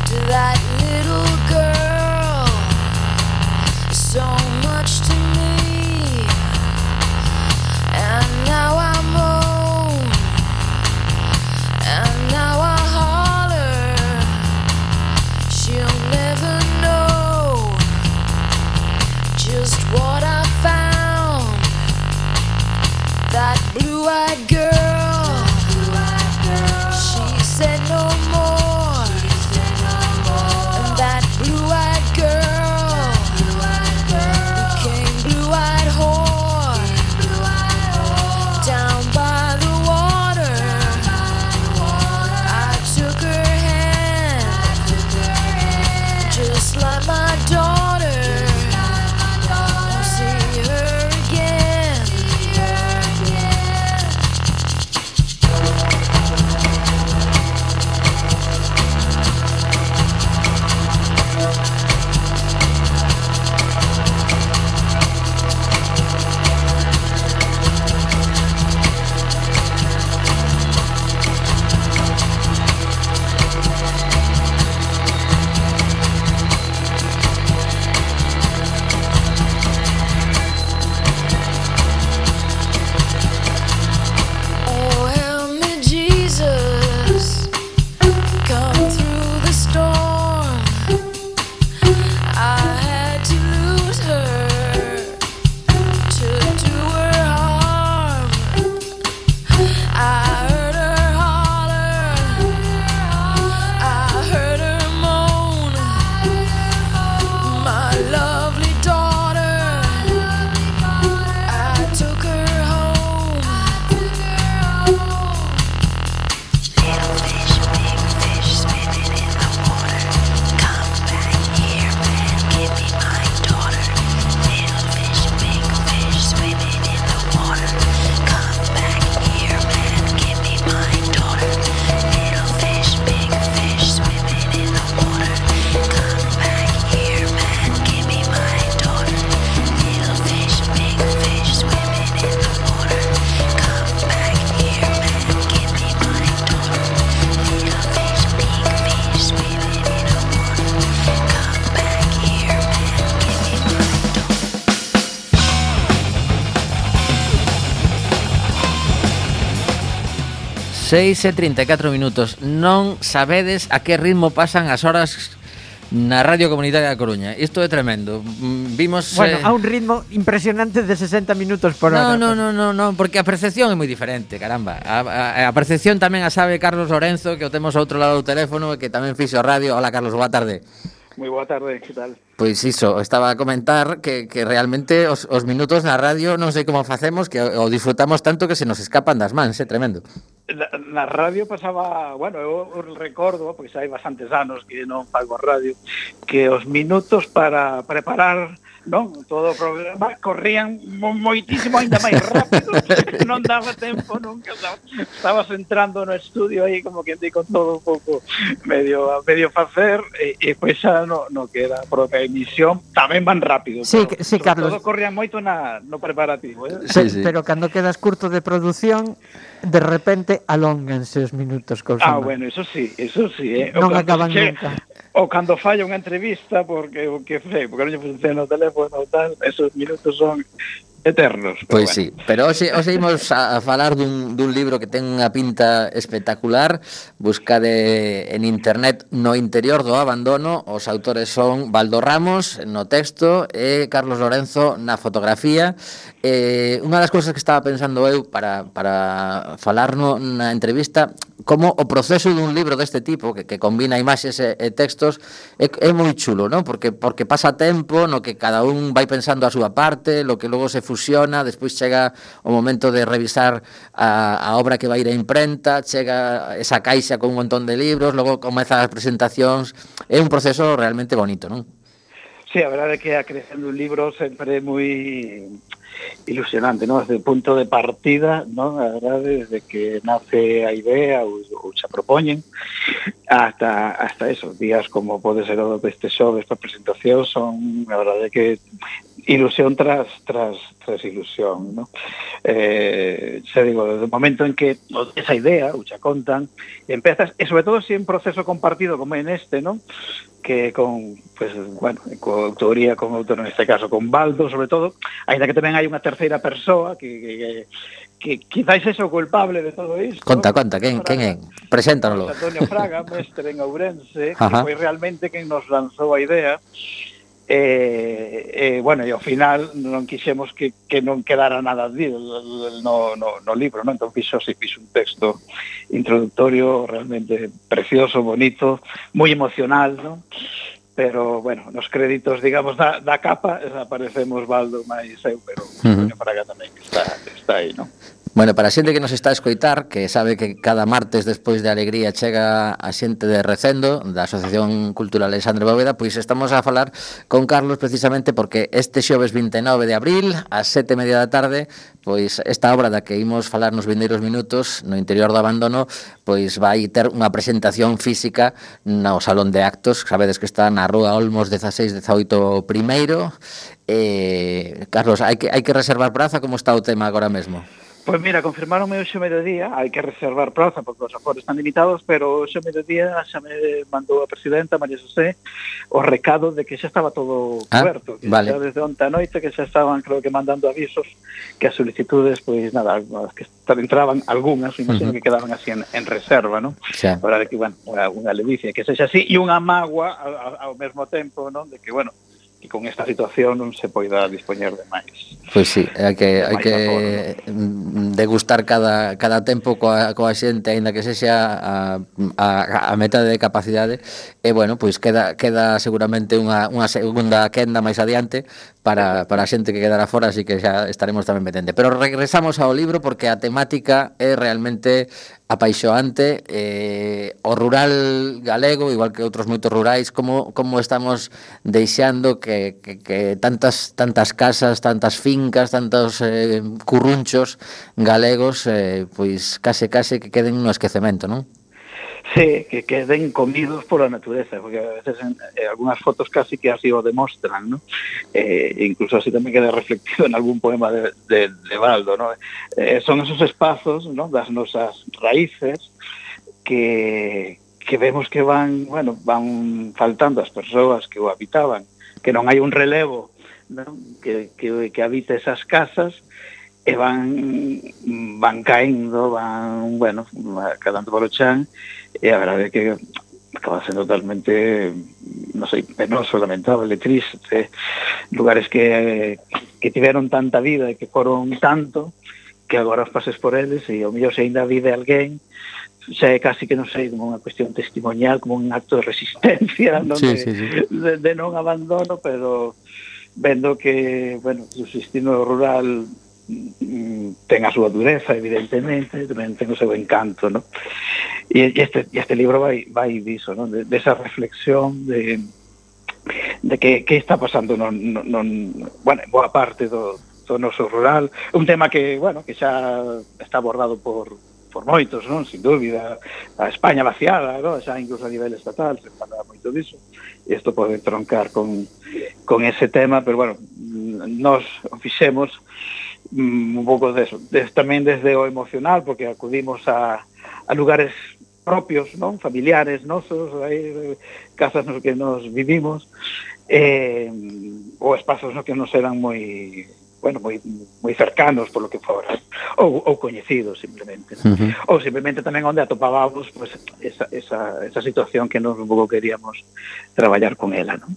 Speaker 4: to that little girl so much to what 6 e 34 minutos Non sabedes a que ritmo pasan as horas na Radio Comunitaria da Coruña. Isto é tremendo. Mm, vimos
Speaker 2: Bueno,
Speaker 4: eh...
Speaker 2: a un ritmo impresionante de 60 minutos por hora.
Speaker 4: No, no, no, no, no porque a percepción é moi diferente, caramba. A, a, a percepción tamén a sabe Carlos Lorenzo, que o temos ao outro lado do teléfono, e que tamén fixo radio. Hola Carlos, boa tarde
Speaker 5: moi boa tarde, que tal?
Speaker 4: Pois iso, estaba a comentar que, que realmente os, os minutos na radio non sei como facemos, que o disfrutamos tanto que se nos escapan das mans, é tremendo.
Speaker 5: Na, na radio pasaba, bueno, eu recordo, porque xa hai bastantes anos que non fago radio, que os minutos para preparar non, todo o programa corrían moitísimo ainda máis rápido, non daba tempo nunca, estabas entrando no estudio aí como que te con todo un pouco medio a medio facer e, e pois xa no, no que era a propia emisión tamén van rápido.
Speaker 2: Sí,
Speaker 5: pero,
Speaker 2: sí, Carlos.
Speaker 5: Todo corrían moito na, no preparativo. Eh?
Speaker 4: Sí, sí.
Speaker 2: Pero cando quedas curto de produción de repente alónganse os minutos con
Speaker 5: Ah, bueno, eso sí, eso sí, eh.
Speaker 2: Non
Speaker 5: o
Speaker 2: acaban
Speaker 5: che,
Speaker 2: nunca.
Speaker 5: O cando falla unha entrevista porque o que sei, porque non lle funciona o teléfono ou tal, esos minutos son eternos.
Speaker 1: Pois
Speaker 5: bueno.
Speaker 1: sí, pero hoxe, hoxe imos a, a falar dun, dun libro que ten unha pinta espectacular, buscade en internet no interior do abandono, os autores son Valdo Ramos no texto e Carlos Lorenzo na fotografía. Eh, unha das cousas que estaba pensando eu para, para falar no, na entrevista como o proceso dun libro deste tipo que, que combina imaxes e, e textos é, é moi chulo, non? Porque porque pasa tempo no que cada un vai pensando a súa parte, lo que logo se fusiona, despois chega o momento de revisar a, a obra que vai ir a imprenta, chega esa caixa con un montón de libros, logo comeza as presentacións, é un proceso realmente bonito, non?
Speaker 5: Sí, a verdade é que a creación dun libro sempre é moi ilusionante, ¿no? Desde o punto de partida, ¿no? A verdade, desde que nace a idea ou, ou xa propoñen hasta, hasta eso, días como pode ser o deste xoves para presentación son, a verdade que ilusión tras tras tras ilusión, ¿no? Eh, se digo, desde o momento en que esa idea, ou xa contan, empezas, e sobre todo se si un proceso compartido como en este, ¿no? que con, pues, bueno, con autoría, con autor, neste caso, con Baldo, sobre todo, ainda que tamén hai unha terceira persoa que, que, que que quizáis eso o culpable de todo isto.
Speaker 1: Conta, conta, quen, quen é? Preséntanolo.
Speaker 5: Antonio Fraga, mestre en Ourense,
Speaker 1: Ajá.
Speaker 5: que foi realmente quen nos lanzou a idea e, e bueno, e ao final non quixemos que, que non quedara nada de, no, no, no libro, non? Entón fixo, si, fixo un texto introductorio realmente precioso, bonito, moi emocional, non? pero, bueno, nos créditos, digamos, da, da capa, aparecemos Baldo máis eu, pero
Speaker 1: uh
Speaker 5: -huh. para cá tamén está, está aí, non?
Speaker 1: Bueno, para a xente que nos está a escoitar, que sabe que cada martes despois de Alegría chega a xente de Recendo, da Asociación Cultural Alexandre Bóveda, pois estamos a falar con Carlos precisamente porque este xoves 29 de abril, ás sete media da tarde, pois esta obra da que imos falar nos vindeiros minutos no interior do abandono, pois vai ter unha presentación física no Salón de Actos, sabedes que está na Rúa Olmos 16, 18 primeiro, Eh, Carlos, hai que, hai que reservar praza? Como está o tema agora mesmo?
Speaker 5: Pois mira, confirmaronme hoxe mediodía, hai que reservar praza porque os aforos están limitados, pero hoxe mediodía xa me mandou a presidenta María José o recado de que xa estaba todo
Speaker 1: ah,
Speaker 5: coberto, que
Speaker 1: vale.
Speaker 5: xa desde onta noite que xa estaban creo que mandando avisos que as solicitudes, pois nada, as que entraban algunhas, imagino
Speaker 1: uh -huh.
Speaker 5: que quedaban así en, en reserva, non?
Speaker 1: Xa.
Speaker 5: Ahora de que, bueno, unha, unha que sexa así e unha magua ao, ao mesmo tempo, non? De que, bueno, que con esta situación non se poida dispoñer de máis.
Speaker 1: Pois sí, é que hai que degustar cada, cada tempo coa, coa xente, aínda que sexa a, a, a metade de capacidade, e bueno, pois queda, queda seguramente unha, unha segunda quenda máis adiante para, para a xente que quedará fora, así que xa estaremos tamén metente. Pero regresamos ao libro porque a temática é realmente apaixoante eh, o rural galego, igual que outros moitos rurais, como, como estamos deixando que, que, que tantas, tantas casas, tantas fincas, tantos eh, currunchos galegos, eh, pois case case que queden no esquecemento, non?
Speaker 5: sí, que queden comidos por a natureza, porque a veces en, en algunas fotos casi que así o demostran, ¿no? Eh, incluso así tamén queda reflectido en algún poema de, de, de Baldo, ¿no? Eh, son esos espazos, ¿no? das nosas raíces que, que vemos que van, bueno, van faltando as persoas que o habitaban, que non hai un relevo ¿no? que, que, que habite esas casas e van van caendo, van, bueno, cada polo chan e a verdade é que acaba sendo totalmente, non sei, penoso, lamentable, triste, lugares que, que tiveron tanta vida e que foron tanto, que agora os pases por eles e o mellor se ainda vive alguén xa é casi que non sei como unha cuestión testimonial, como un acto de resistencia non
Speaker 1: sí,
Speaker 5: de,
Speaker 1: sí, sí.
Speaker 5: De, de non abandono, pero vendo que, bueno, o sistema rural mm, ten a súa dureza, evidentemente, tamén ten o seu encanto, non? e este, e este libro vai vai diso, ¿no? de, de esa reflexión de, de que, que está pasando non, non, non, bueno, en boa parte do, do noso rural un tema que, bueno, que xa está abordado por, por moitos, non, sin dúbida, a España vaciada, non? xa incluso a nivel estatal se fala moito diso, e isto pode troncar con, con ese tema, pero bueno, nos fixemos mm, un pouco deso, de, tamén desde o emocional, porque acudimos a, a lugares propios, non familiares nosos, aí, eh, casas nos que nos vivimos, eh, ou espazos no que nos eran moi bueno, moi, moi cercanos polo que fora, ou, ou coñecidos simplemente.
Speaker 1: Uh -huh.
Speaker 5: Ou simplemente tamén onde atopábamos pues, esa, esa, esa situación que nos un pouco queríamos traballar con ela. Non?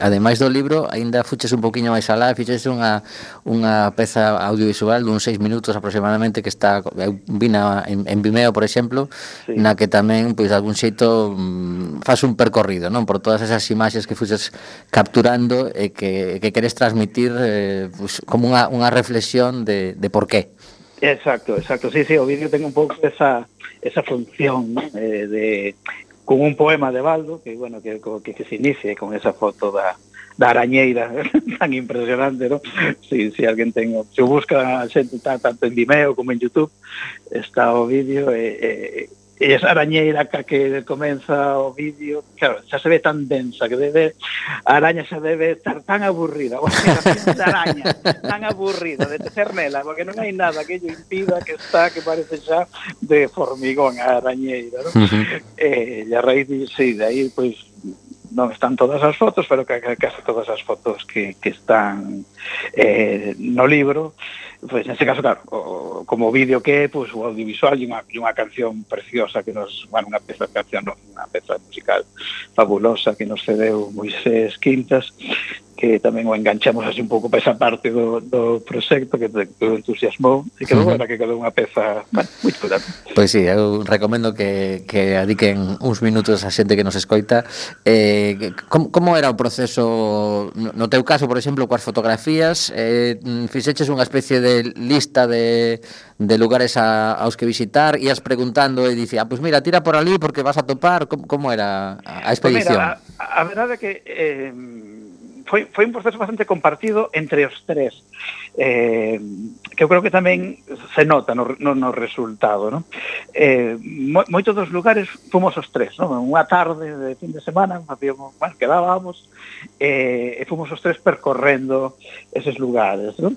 Speaker 1: Ademais do libro, aínda fuches un poquinho máis alá, fiches unha, unha peza audiovisual dun seis minutos aproximadamente que está vina en, en Vimeo, por exemplo,
Speaker 5: sí.
Speaker 1: na que tamén, pois, algún xeito mm, faz un percorrido, non? Por todas esas imaxes que fuches capturando e que, que queres transmitir eh, pues, como unha, unha reflexión de, de por qué.
Speaker 5: Exacto, exacto. Sí, sí, o vídeo ten un pouco esa, esa función eh, de con un poema de Baldo que bueno que, que, que se inicie con esa foto da, da arañeira tan impresionante, ¿no? Si, si alguén ten, se busca a xente tanto en Vimeo como en YouTube, está o vídeo e, eh, e eh, e esa arañeira ca que comeza o vídeo, claro, xa se ve tan densa que debe a araña xa debe estar tan aburrida, o sea, a araña, tan aburrida de tecer nela, porque non hai nada que lle impida que está que parece xa de formigón a arañeira, non? Uh -huh. Eh, e a raíz de, sí, de aí pois pues, non están todas as fotos, pero que case todas as fotos que, que están eh, no libro, pois neste caso, claro, o, como vídeo que é, pois, pues, o audiovisual e unha, e unha canción preciosa que nos, bueno, unha peza canción, non, unha peza musical fabulosa que nos cedeu Moisés Quintas, que tamén o enganchamos así un pouco para esa parte do, do proxecto que te entusiasmou e que uh -huh. era que quedou unha peza bueno, moi chula.
Speaker 1: Pois sí, eu recomendo que, que adiquen uns minutos a xente que nos escoita eh, como, como era o proceso no teu caso, por exemplo, coas fotografías eh, fixeches unha especie de lista de, de lugares a, aos que visitar, ías preguntando e dicía, ah, pois pues mira, tira por ali porque vas a topar como, como era a expedición?
Speaker 5: Pues mira, a, a verdade é que eh, foi, foi un proceso bastante compartido entre os tres eh, que eu creo que tamén se nota no, no, no resultado no? Eh, mo, moitos dos lugares fomos os tres no? unha tarde de fin de semana facíamos, bueno, quedábamos eh, e fomos os tres percorrendo eses lugares no?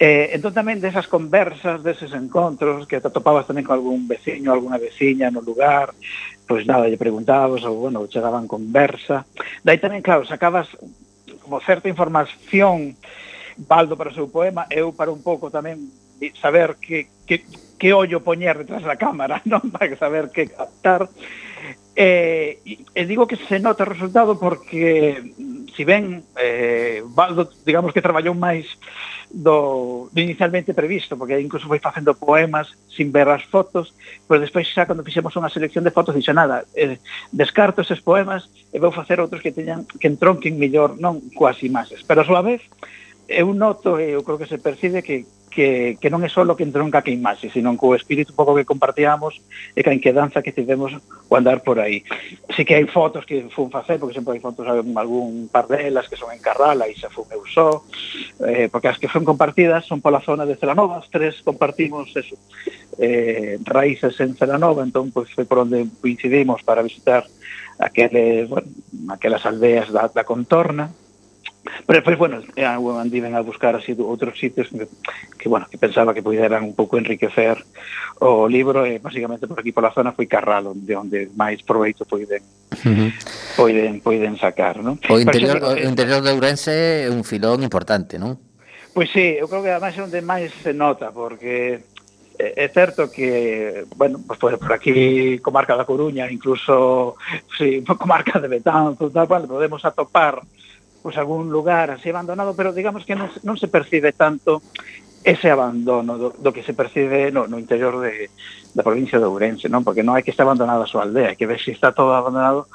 Speaker 5: Eh, entón tamén desas conversas deses encontros que te topabas tamén con algún veciño alguna veciña no lugar pois nada, lle preguntabas ou, bueno, chegaban conversa. Dai tamén, claro, sacabas como certa información Baldo para o seu poema, eu para un pouco tamén saber que, que, que ollo poñer detrás da cámara, non? Para saber que captar Eh, e, e digo que se nota o resultado porque mm, si ben eh, Baldo digamos que traballou máis do, do inicialmente previsto porque incluso foi facendo poemas sin ver as fotos pero despois xa cando fixemos unha selección de fotos dixo nada eh, descarto eses poemas e vou facer outros que teñan que entronquen mellor non coas imaxes pero a súa vez eu noto e eu creo que se percibe que que, que non é só que entronca que imaxe, sino co o espírito pouco que compartíamos e que a inquedanza que tivemos o andar por aí. Si que hai fotos que fun facer, porque sempre hai fotos algún par delas que son en Carrala e xa fun eu só, eh, porque as que son compartidas son pola zona de Celanova, as tres compartimos eso, eh, raíces en Celanova, entón pois, foi por onde coincidimos para visitar aqueles, bueno, aquelas aldeas da, da contorna, Pero pois, bueno, eh, andiven a buscar así outros sitios que, que bueno, que pensaba que pudieran un pouco enriquecer o libro e basicamente por aquí pola zona foi Carral onde onde máis proveito poiden
Speaker 1: uh -huh.
Speaker 5: poiden poiden sacar, non?
Speaker 1: O interior
Speaker 5: Pero,
Speaker 1: o interior de Ourense é un filón importante, non?
Speaker 5: Pois sí, eu creo que además é onde máis se nota porque é certo que, bueno, pues, pues, por aquí, comarca da Coruña, incluso sí, comarca de Betanzo, tal, bueno, podemos atopar pues, algún lugar así abandonado, pero digamos que non, non se percibe tanto ese abandono do, do que se percibe no, no interior de, da provincia de Ourense, non? Porque non hai que está abandonada a súa aldea, que ver se está todo abandonado,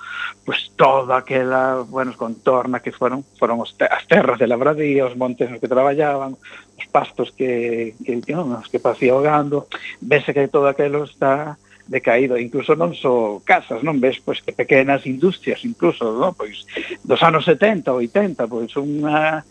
Speaker 5: pues, toda aquela, bueno, contorna que foron, foron os, as terras de labradía, os montes nos que traballaban, os pastos que, que, que non, os que pasía o gando, vese que todo aquilo está decaído, incluso non só casas, non ves pois que pequenas industrias incluso, non? pois dos anos 70, 80, pois unha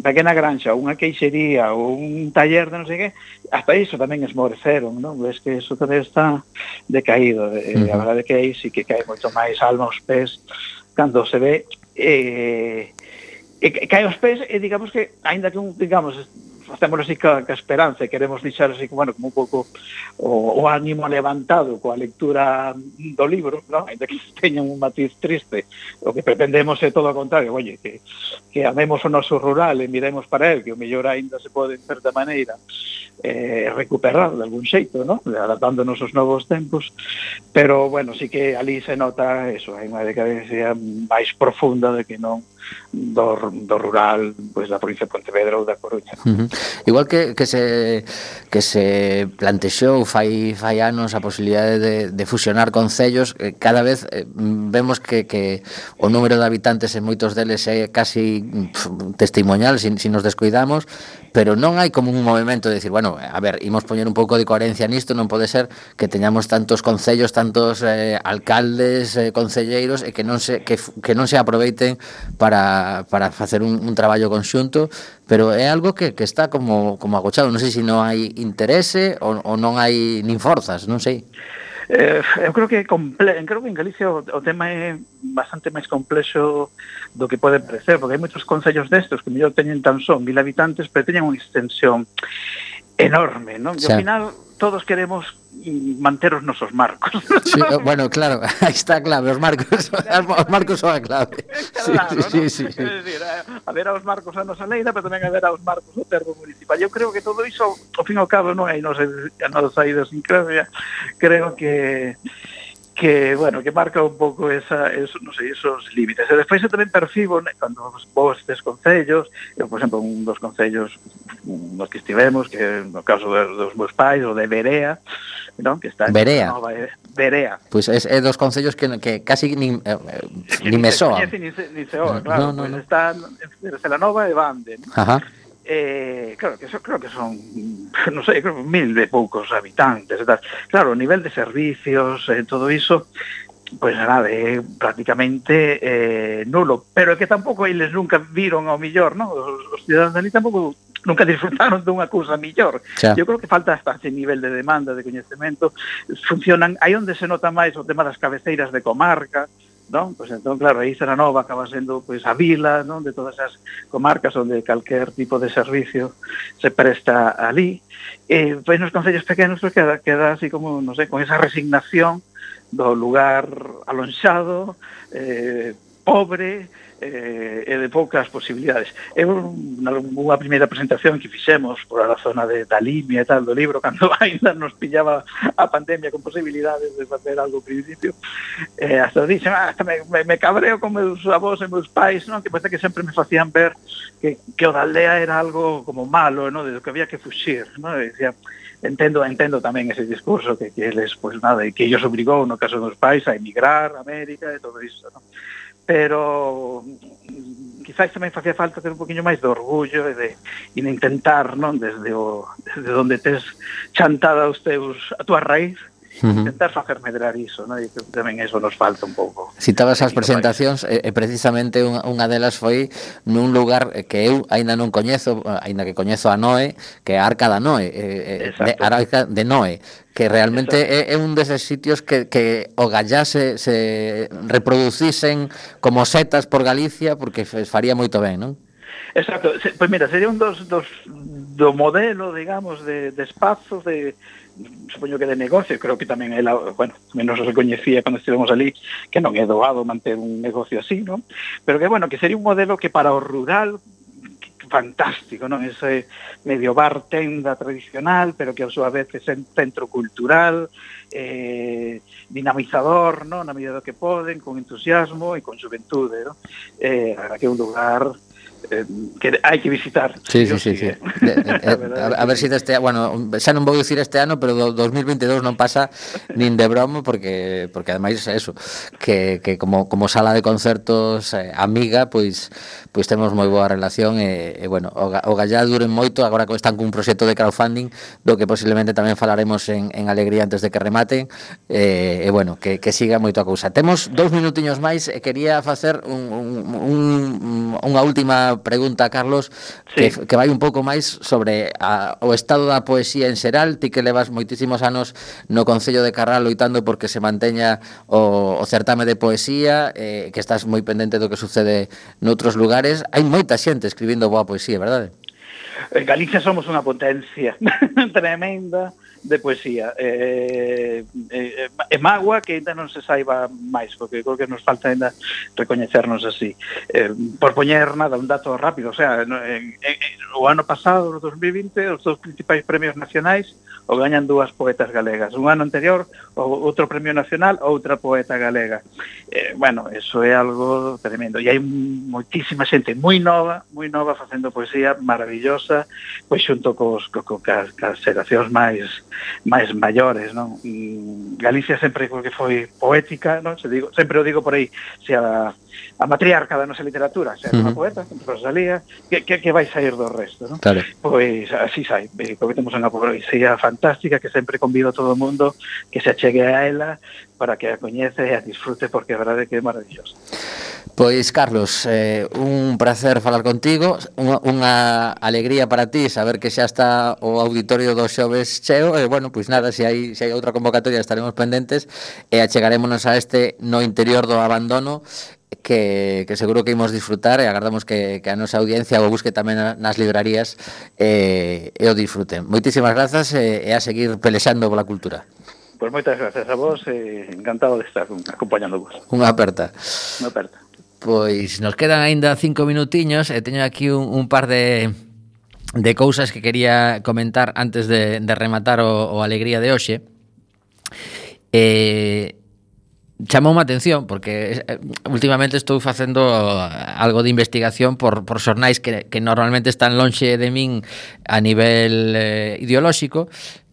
Speaker 5: pequena granxa, unha queixería ou un taller de non sei que, hasta iso tamén esmoreceron, non? Ves que iso tamén está decaído, e,
Speaker 1: uh -huh.
Speaker 5: a verdade que aí sí que cae moito máis alma aos pés cando se ve eh, e cae aos pés e digamos que aínda que un digamos facémoslo así ca, ca esperanza e queremos deixar así, bueno, como un pouco o, o ánimo levantado coa lectura do libro, ¿no? Ainda que teña un matiz triste, o que pretendemos é todo o contrario, oye, que, que amemos o noso rural e miremos para el, que o mellor aínda se pode, en certa maneira, eh, recuperar de algún xeito, ¿no? adaptándonos aos novos tempos, pero, bueno, sí que ali se nota eso, hai unha decadencia máis profunda de que non do, do rural pois, da provincia de Pontevedra ou da Coruña.
Speaker 1: Uh -huh. Igual que, que, se, que se plantexou fai, fai anos a posibilidade de, de fusionar concellos, eh, cada vez eh, vemos que, que o número de habitantes en moitos deles é casi pff, testimonial, se si, si nos descuidamos, pero non hai como un movimento de decir, bueno, a ver, imos poñer un pouco de coherencia nisto, non pode ser que teñamos tantos concellos, tantos eh, alcaldes, eh, concelleiros e que non se que, que non se aproveiten para, para facer un, un traballo conxunto, pero é algo que, que está como como agochado, non sei se non hai interese ou, ou non hai nin forzas, non sei.
Speaker 5: Eh, eu creo que comple creo que en Galicia o, o tema é bastante máis complexo do que pode parecer, porque hai moitos concellos destes que mellor teñen tan son mil habitantes, pero teñen unha extensión enorme, non? E ao final todos queremos manter os nosos marcos.
Speaker 1: Sí, eh, bueno, claro, aí está clave, os marcos, os marcos son a clave.
Speaker 5: Claro,
Speaker 1: sí, sí,
Speaker 5: ¿no?
Speaker 1: sí, sí.
Speaker 5: Decir, ver os marcos a nosa leida, pero tamén a ver os marcos do termo municipal. Eu creo que todo iso, ao fin e ao cabo, non hai nosa, sei, a nosa idiosincrasia, creo que que, bueno, que marca un pouco esa, eso, non sei, esos límites. E despois eu tamén percibo, né, cando vos estes concellos, eu, por exemplo, un dos concellos nos que estivemos, que no caso dos meus pais, o de Berea, non? que está en
Speaker 1: Berea.
Speaker 5: Nova, eh, Berea.
Speaker 1: Pois pues é, é dos concellos que, que casi nin, eh, que nin me
Speaker 5: soa. Ni, se, ni se oa, claro.
Speaker 1: No, no,
Speaker 5: pues
Speaker 1: no.
Speaker 5: Están Celanova e Bande. ¿no?
Speaker 1: Ajá.
Speaker 5: Eh, claro, que eso, creo que son, non sei, creo, mil de poucos habitantes. E tal. Claro, o nivel de servicios, eh, todo iso, pois pues nada, é prácticamente eh, nulo. Pero é que tampouco eles nunca viron ao millor, non? Os, os cidadãos ali tampouco nunca disfrutaron dunha cousa millor.
Speaker 1: Xa.
Speaker 5: Eu creo que falta hasta ese nivel de demanda, de coñecemento. Funcionan, aí onde se nota máis o tema das cabeceiras de comarca, non? Pois entón, claro, aí Serra Nova acaba sendo pois, a vila non? de todas as comarcas onde calquer tipo de servicio se presta ali. E, pois nos concellos pequenos pois, queda, queda así como, non sei, con esa resignación do lugar alonxado, eh, pobre, eh, e de poucas posibilidades. É unha primeira presentación que fixemos por a zona de Dalimi e tal do libro, cando ainda nos pillaba a pandemia con posibilidades de facer algo principio, eh, hasta dixen, ah, hasta me, me, me cabreo con meus avós e meus pais, non? que parece que sempre me facían ver que, que o da aldea era algo como malo, non? de que había que fuxir. Non? E dicía, entendo entendo tamén ese discurso que que eles pois pues, nada, que ellos obrigou no caso dos pais a emigrar a América e todo iso. non? pero mm, quizás tamén facía falta ter un poquinho máis de orgullo e de, e de intentar, non, desde o desde onde tes chantada os teus a túa raíz,
Speaker 1: -huh.
Speaker 5: intentar facer medrar iso, non? E tamén eso nos falta un pouco.
Speaker 1: Citabas as presentacións, e, e precisamente unha, unha delas foi nun lugar eh, que eu aínda non coñezo, aínda que coñezo a Noé, que é a Arca da Noé, eh, eh de, Arca de Noé, que realmente é, é un deses sitios que, que o gallá se, se reproducisen como setas por Galicia, porque faría moito ben, non?
Speaker 5: Exacto, pois pues mira, sería un dos, dos do modelo, digamos, de, de espazos de, supoño que de negocio, creo que tamén ela, bueno, menos recoñecía cando estivemos ali, que non é doado manter un negocio así, non? Pero que, bueno, que sería un modelo que para o rural fantástico, non? Ese medio bar tenda tradicional, pero que a súa vez é centro cultural, eh, dinamizador, non? Na medida do que poden, con entusiasmo e con xuventude, non? Eh, que é un lugar eh, que hai que visitar.
Speaker 1: Sí, sí, sí, sí.
Speaker 5: Eh.
Speaker 1: De, de,
Speaker 5: a,
Speaker 1: a ver si deste, bueno, xa non vou dicir este ano, pero do 2022 non pasa nin de bromo porque porque ademais é eso, que, que como como sala de concertos eh, amiga, pois pois temos moi boa relación e, e bueno, o, o Gallá duren moito, agora que están cun proxecto de crowdfunding do que posiblemente tamén falaremos en, en Alegría antes de que remate e, e bueno, que, que siga moito a cousa. Temos dous minutiños máis e quería facer un, un, un, unha última pregunta, Carlos,
Speaker 5: sí.
Speaker 1: que, que vai un pouco máis sobre a, o estado da poesía en xeral ti que levas moitísimos anos no Concello de Carral loitando porque se manteña o, o certame de poesía, eh, que estás moi pendente do que sucede noutros lugares, lugares hai moita xente escribindo boa poesía, verdade?
Speaker 5: En Galicia somos unha potencia tremenda de poesía. Eh, eh, é mágoa que ainda non se saiba máis, porque creo que nos falta ainda recoñecernos así. Eh, por poñer nada, un dato rápido, o sea, en, en, en, o ano pasado, no 2020, os dos principais premios nacionais o gañan dúas poetas galegas. Un ano anterior, o, outro premio nacional, outra poeta galega. Eh, bueno, eso é algo tremendo. E hai moitísima xente moi nova, moi nova facendo poesía maravillosa, pois xunto cos, cos, co, cas, cos xeracións máis máis maiores, non? Mm, Galicia sempre creo que foi poética, non? Se digo, sempre o digo por aí, se a a matriarca da nosa literatura, ser uh -huh.
Speaker 1: unha
Speaker 5: poeta, Rosalía, que, que, que vai sair do resto, non?
Speaker 1: Claro.
Speaker 5: Pois así sai, porque temos unha poesía fantástica que sempre convido a todo o mundo que se achegue a ela para que a coñece e a disfrute porque a verdade que é maravillosa.
Speaker 1: Pois Carlos, eh, un placer falar contigo, unha, unha alegría para ti saber que xa está o auditorio do xoves cheo e bueno, pois nada, se hai se hai outra convocatoria estaremos pendentes e achegarémonos a este no interior do abandono que, que seguro que imos disfrutar e agardamos que, que a nosa audiencia o busque tamén nas librarías eh, e o disfruten. Moitísimas grazas eh, e a seguir pelexando pola cultura.
Speaker 5: Pois pues moitas grazas a vos e eh, encantado de estar acompañando vos.
Speaker 1: Unha aperta.
Speaker 5: Unha aperta.
Speaker 1: Pois nos quedan aínda cinco minutiños e teño aquí un, un par de de cousas que quería comentar antes de, de rematar o, o alegría de hoxe. Eh, chamoume a atención porque eh, últimamente estou facendo eh, algo de investigación por, por xornais que, que normalmente están lonxe de min a nivel eh, ideolóxico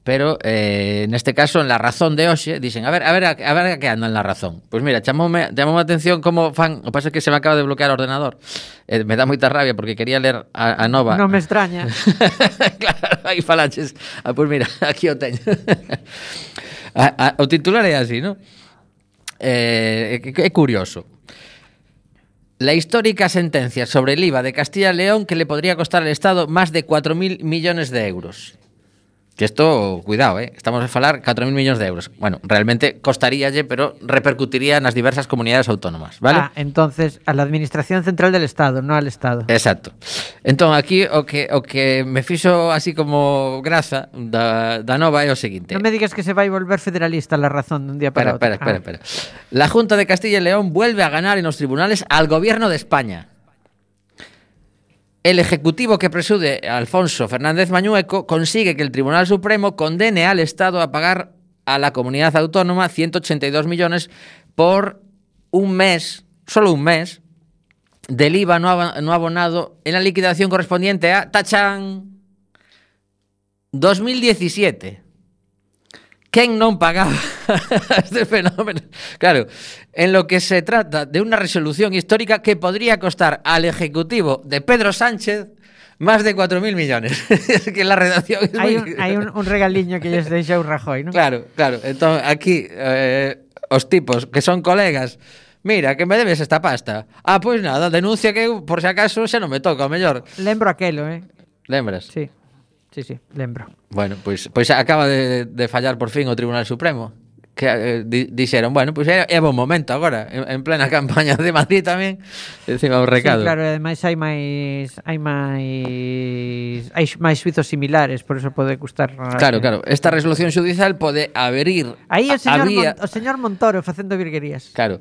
Speaker 1: pero eh, neste caso en la razón de hoxe dicen a ver, a ver, a, a ver a que andan en la razón. Pois pues mira, chamoume, chamoume a atención como fan, o pasa que se me acaba de bloquear o ordenador. Eh, me dá moita rabia porque quería ler a, a nova.
Speaker 2: Non me extraña.
Speaker 1: claro, aí falaches. Ah, pois pues mira, aquí o teño. a, a, o titular é así, non? eh, é curioso. La histórica sentencia sobre el IVA de Castilla y León que le podría costar al Estado más de 4.000 millones de euros. Que isto, cuidado, eh? estamos a falar 4.000 millóns de euros. Bueno, realmente costaríalle, pero repercutiría nas diversas comunidades autónomas, vale?
Speaker 2: Ah, entonces, a la Administración Central del Estado, non al Estado.
Speaker 1: Exacto. Entón, aquí o que, o que me fixo así como graza da, da nova é o seguinte.
Speaker 2: Non me digas que se vai volver federalista la razón dun día para
Speaker 1: pera,
Speaker 2: outro.
Speaker 1: Espera, espera, ah. espera. La Junta de Castilla y León vuelve a ganar en los tribunales al gobierno de España. El ejecutivo que presude Alfonso Fernández Mañueco consigue que el Tribunal Supremo condene al Estado a pagar a la comunidad autónoma 182 millones por un mes, solo un mes, del IVA no, abonado en la liquidación correspondiente a Tachán 2017. quen non pagaba este fenómeno? Claro, en lo que se trata de una resolución histórica que podría costar al Ejecutivo de Pedro Sánchez Más de 4.000 millones. es que la redacción es
Speaker 2: Hai
Speaker 1: muy...
Speaker 2: un, hai un, un regaliño que lles deixou Rajoy, non?
Speaker 1: Claro, claro. Entón, aquí, eh, os tipos que son colegas, Mira, que me debes esta pasta. Ah, pois pues nada, denuncia que por si acaso xa non me toca, o mellor.
Speaker 2: Lembro aquelo, eh?
Speaker 1: Lembras?
Speaker 2: Sí. Sí, sí, lembro.
Speaker 1: Bueno, pois, pois acaba de, de fallar por fin o Tribunal Supremo que eh, di, dixeron, bueno, pois é, é bon momento agora, en, en plena campaña de Madrid tamén, encima o recado.
Speaker 2: Sí, claro, ademais hai máis hai máis hai máis suizos similares, por eso pode custar.
Speaker 1: Claro, eh, claro, esta resolución judicial pode abrir
Speaker 2: Aí o señor,
Speaker 1: a vía...
Speaker 2: Mon, o señor Montoro facendo virguerías.
Speaker 1: Claro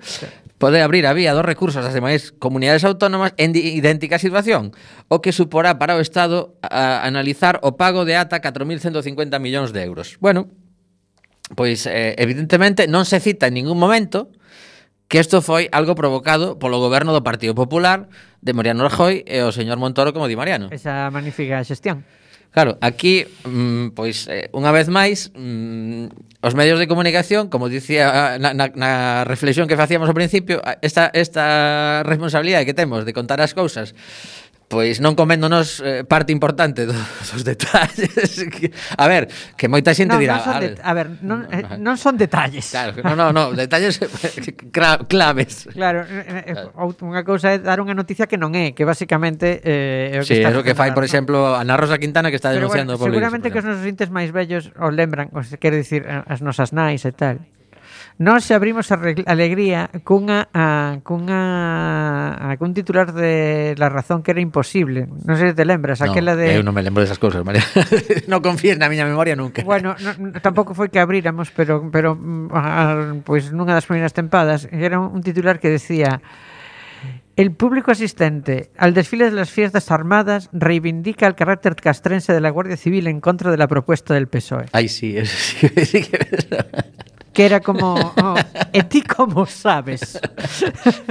Speaker 1: pode abrir a vía dos recursos das demais comunidades autónomas en idéntica situación, o que suporá para o Estado a analizar o pago de ata 4.150 millóns de euros. Bueno, pois eh, evidentemente non se cita en ningún momento que isto foi algo provocado polo goberno do Partido Popular de Mariano Rajoy e o señor Montoro como di Mariano.
Speaker 2: Esa magnífica xestión.
Speaker 1: Claro, aquí, mm, pois, eh, unha vez máis, mm, os medios de comunicación, como dicía na, na, na reflexión que facíamos ao principio, esta, esta responsabilidade que temos de contar as cousas pois non coméndonos eh, parte importante do, dos detalles. a ver, que moita xente
Speaker 2: no,
Speaker 1: dirá...
Speaker 2: Non son de, a ver, non, eh, non son detalles.
Speaker 1: Claro, non, non, no, detalles claves.
Speaker 2: Claro, eh, eh, claro. unha cousa é dar unha noticia que non é, que basicamente... Eh, é o que
Speaker 1: sí,
Speaker 2: está
Speaker 1: é o que fai, por
Speaker 2: no?
Speaker 1: exemplo, Ana Rosa Quintana que está
Speaker 2: Pero
Speaker 1: denunciando
Speaker 2: bueno,
Speaker 1: por
Speaker 2: Seguramente
Speaker 1: iso, por que os
Speaker 2: nosos intes máis vellos os lembran, os, quero dicir, as nosas nais e tal. Nós abrimos a alegría cunha, a, cunha, a, cun titular de La Razón que era imposible. Non sei se te lembras, no, aquela de...
Speaker 1: Eu non me lembro desas cousas, María. non confíes na miña memoria nunca.
Speaker 2: Bueno, no, tampouco foi que abríramos, pero, pero a, pois nunha das primeiras tempadas era un titular que decía... El público asistente al desfile de las fiestas armadas reivindica el carácter castrense de la Guardia Civil en contra de la propuesta del PSOE.
Speaker 1: Ay, sí, eso sí, sí que es
Speaker 2: que era como oh, e ti como sabes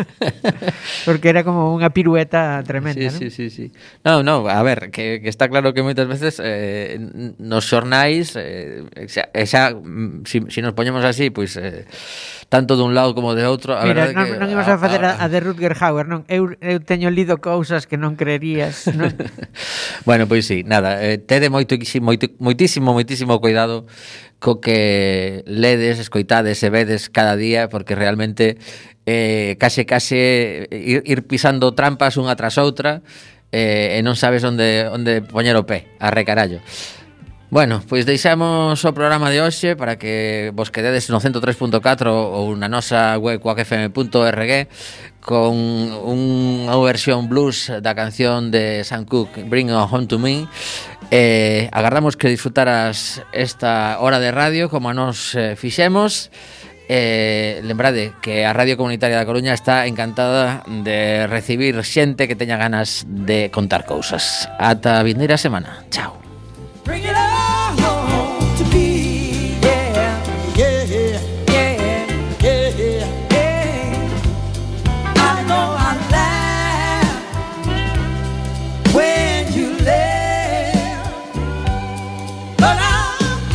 Speaker 2: porque era como unha pirueta tremenda
Speaker 1: sí,
Speaker 2: ¿no?
Speaker 1: sí, sí, sí. no, no, a ver que, que está claro que moitas veces eh, nos xornais eh, xa, xa, mm, si, si nos poñemos así pois pues, eh, tanto dun lado como de outro. A
Speaker 2: Mira, non,
Speaker 1: que,
Speaker 2: non imos a, a facer a, a, a de Rutger Hauer, non? Eu, eu teño lido cousas que non creerías, non?
Speaker 1: bueno, pois sí, nada, eh, tede moito, moito, moitísimo, moitísimo cuidado co que ledes, escoitades e vedes cada día, porque realmente eh, case, case ir, ir pisando trampas unha tras outra eh, e non sabes onde, onde poñer o pé, a recarallo. Bueno, pois deixamos o programa de hoxe para que vos quededes no 103.4 ou na nosa web coacfm.org con unha versión blues da canción de Sam Cooke, Bring It Home To Me. Eh, agardamos que disfrutaras esta hora de radio como a nos eh, fixemos. Eh, lembrade que a Radio Comunitaria da Coruña está encantada de recibir xente que teña ganas de contar cousas. Ata a vindeira semana. Chao.
Speaker 6: Bring it on!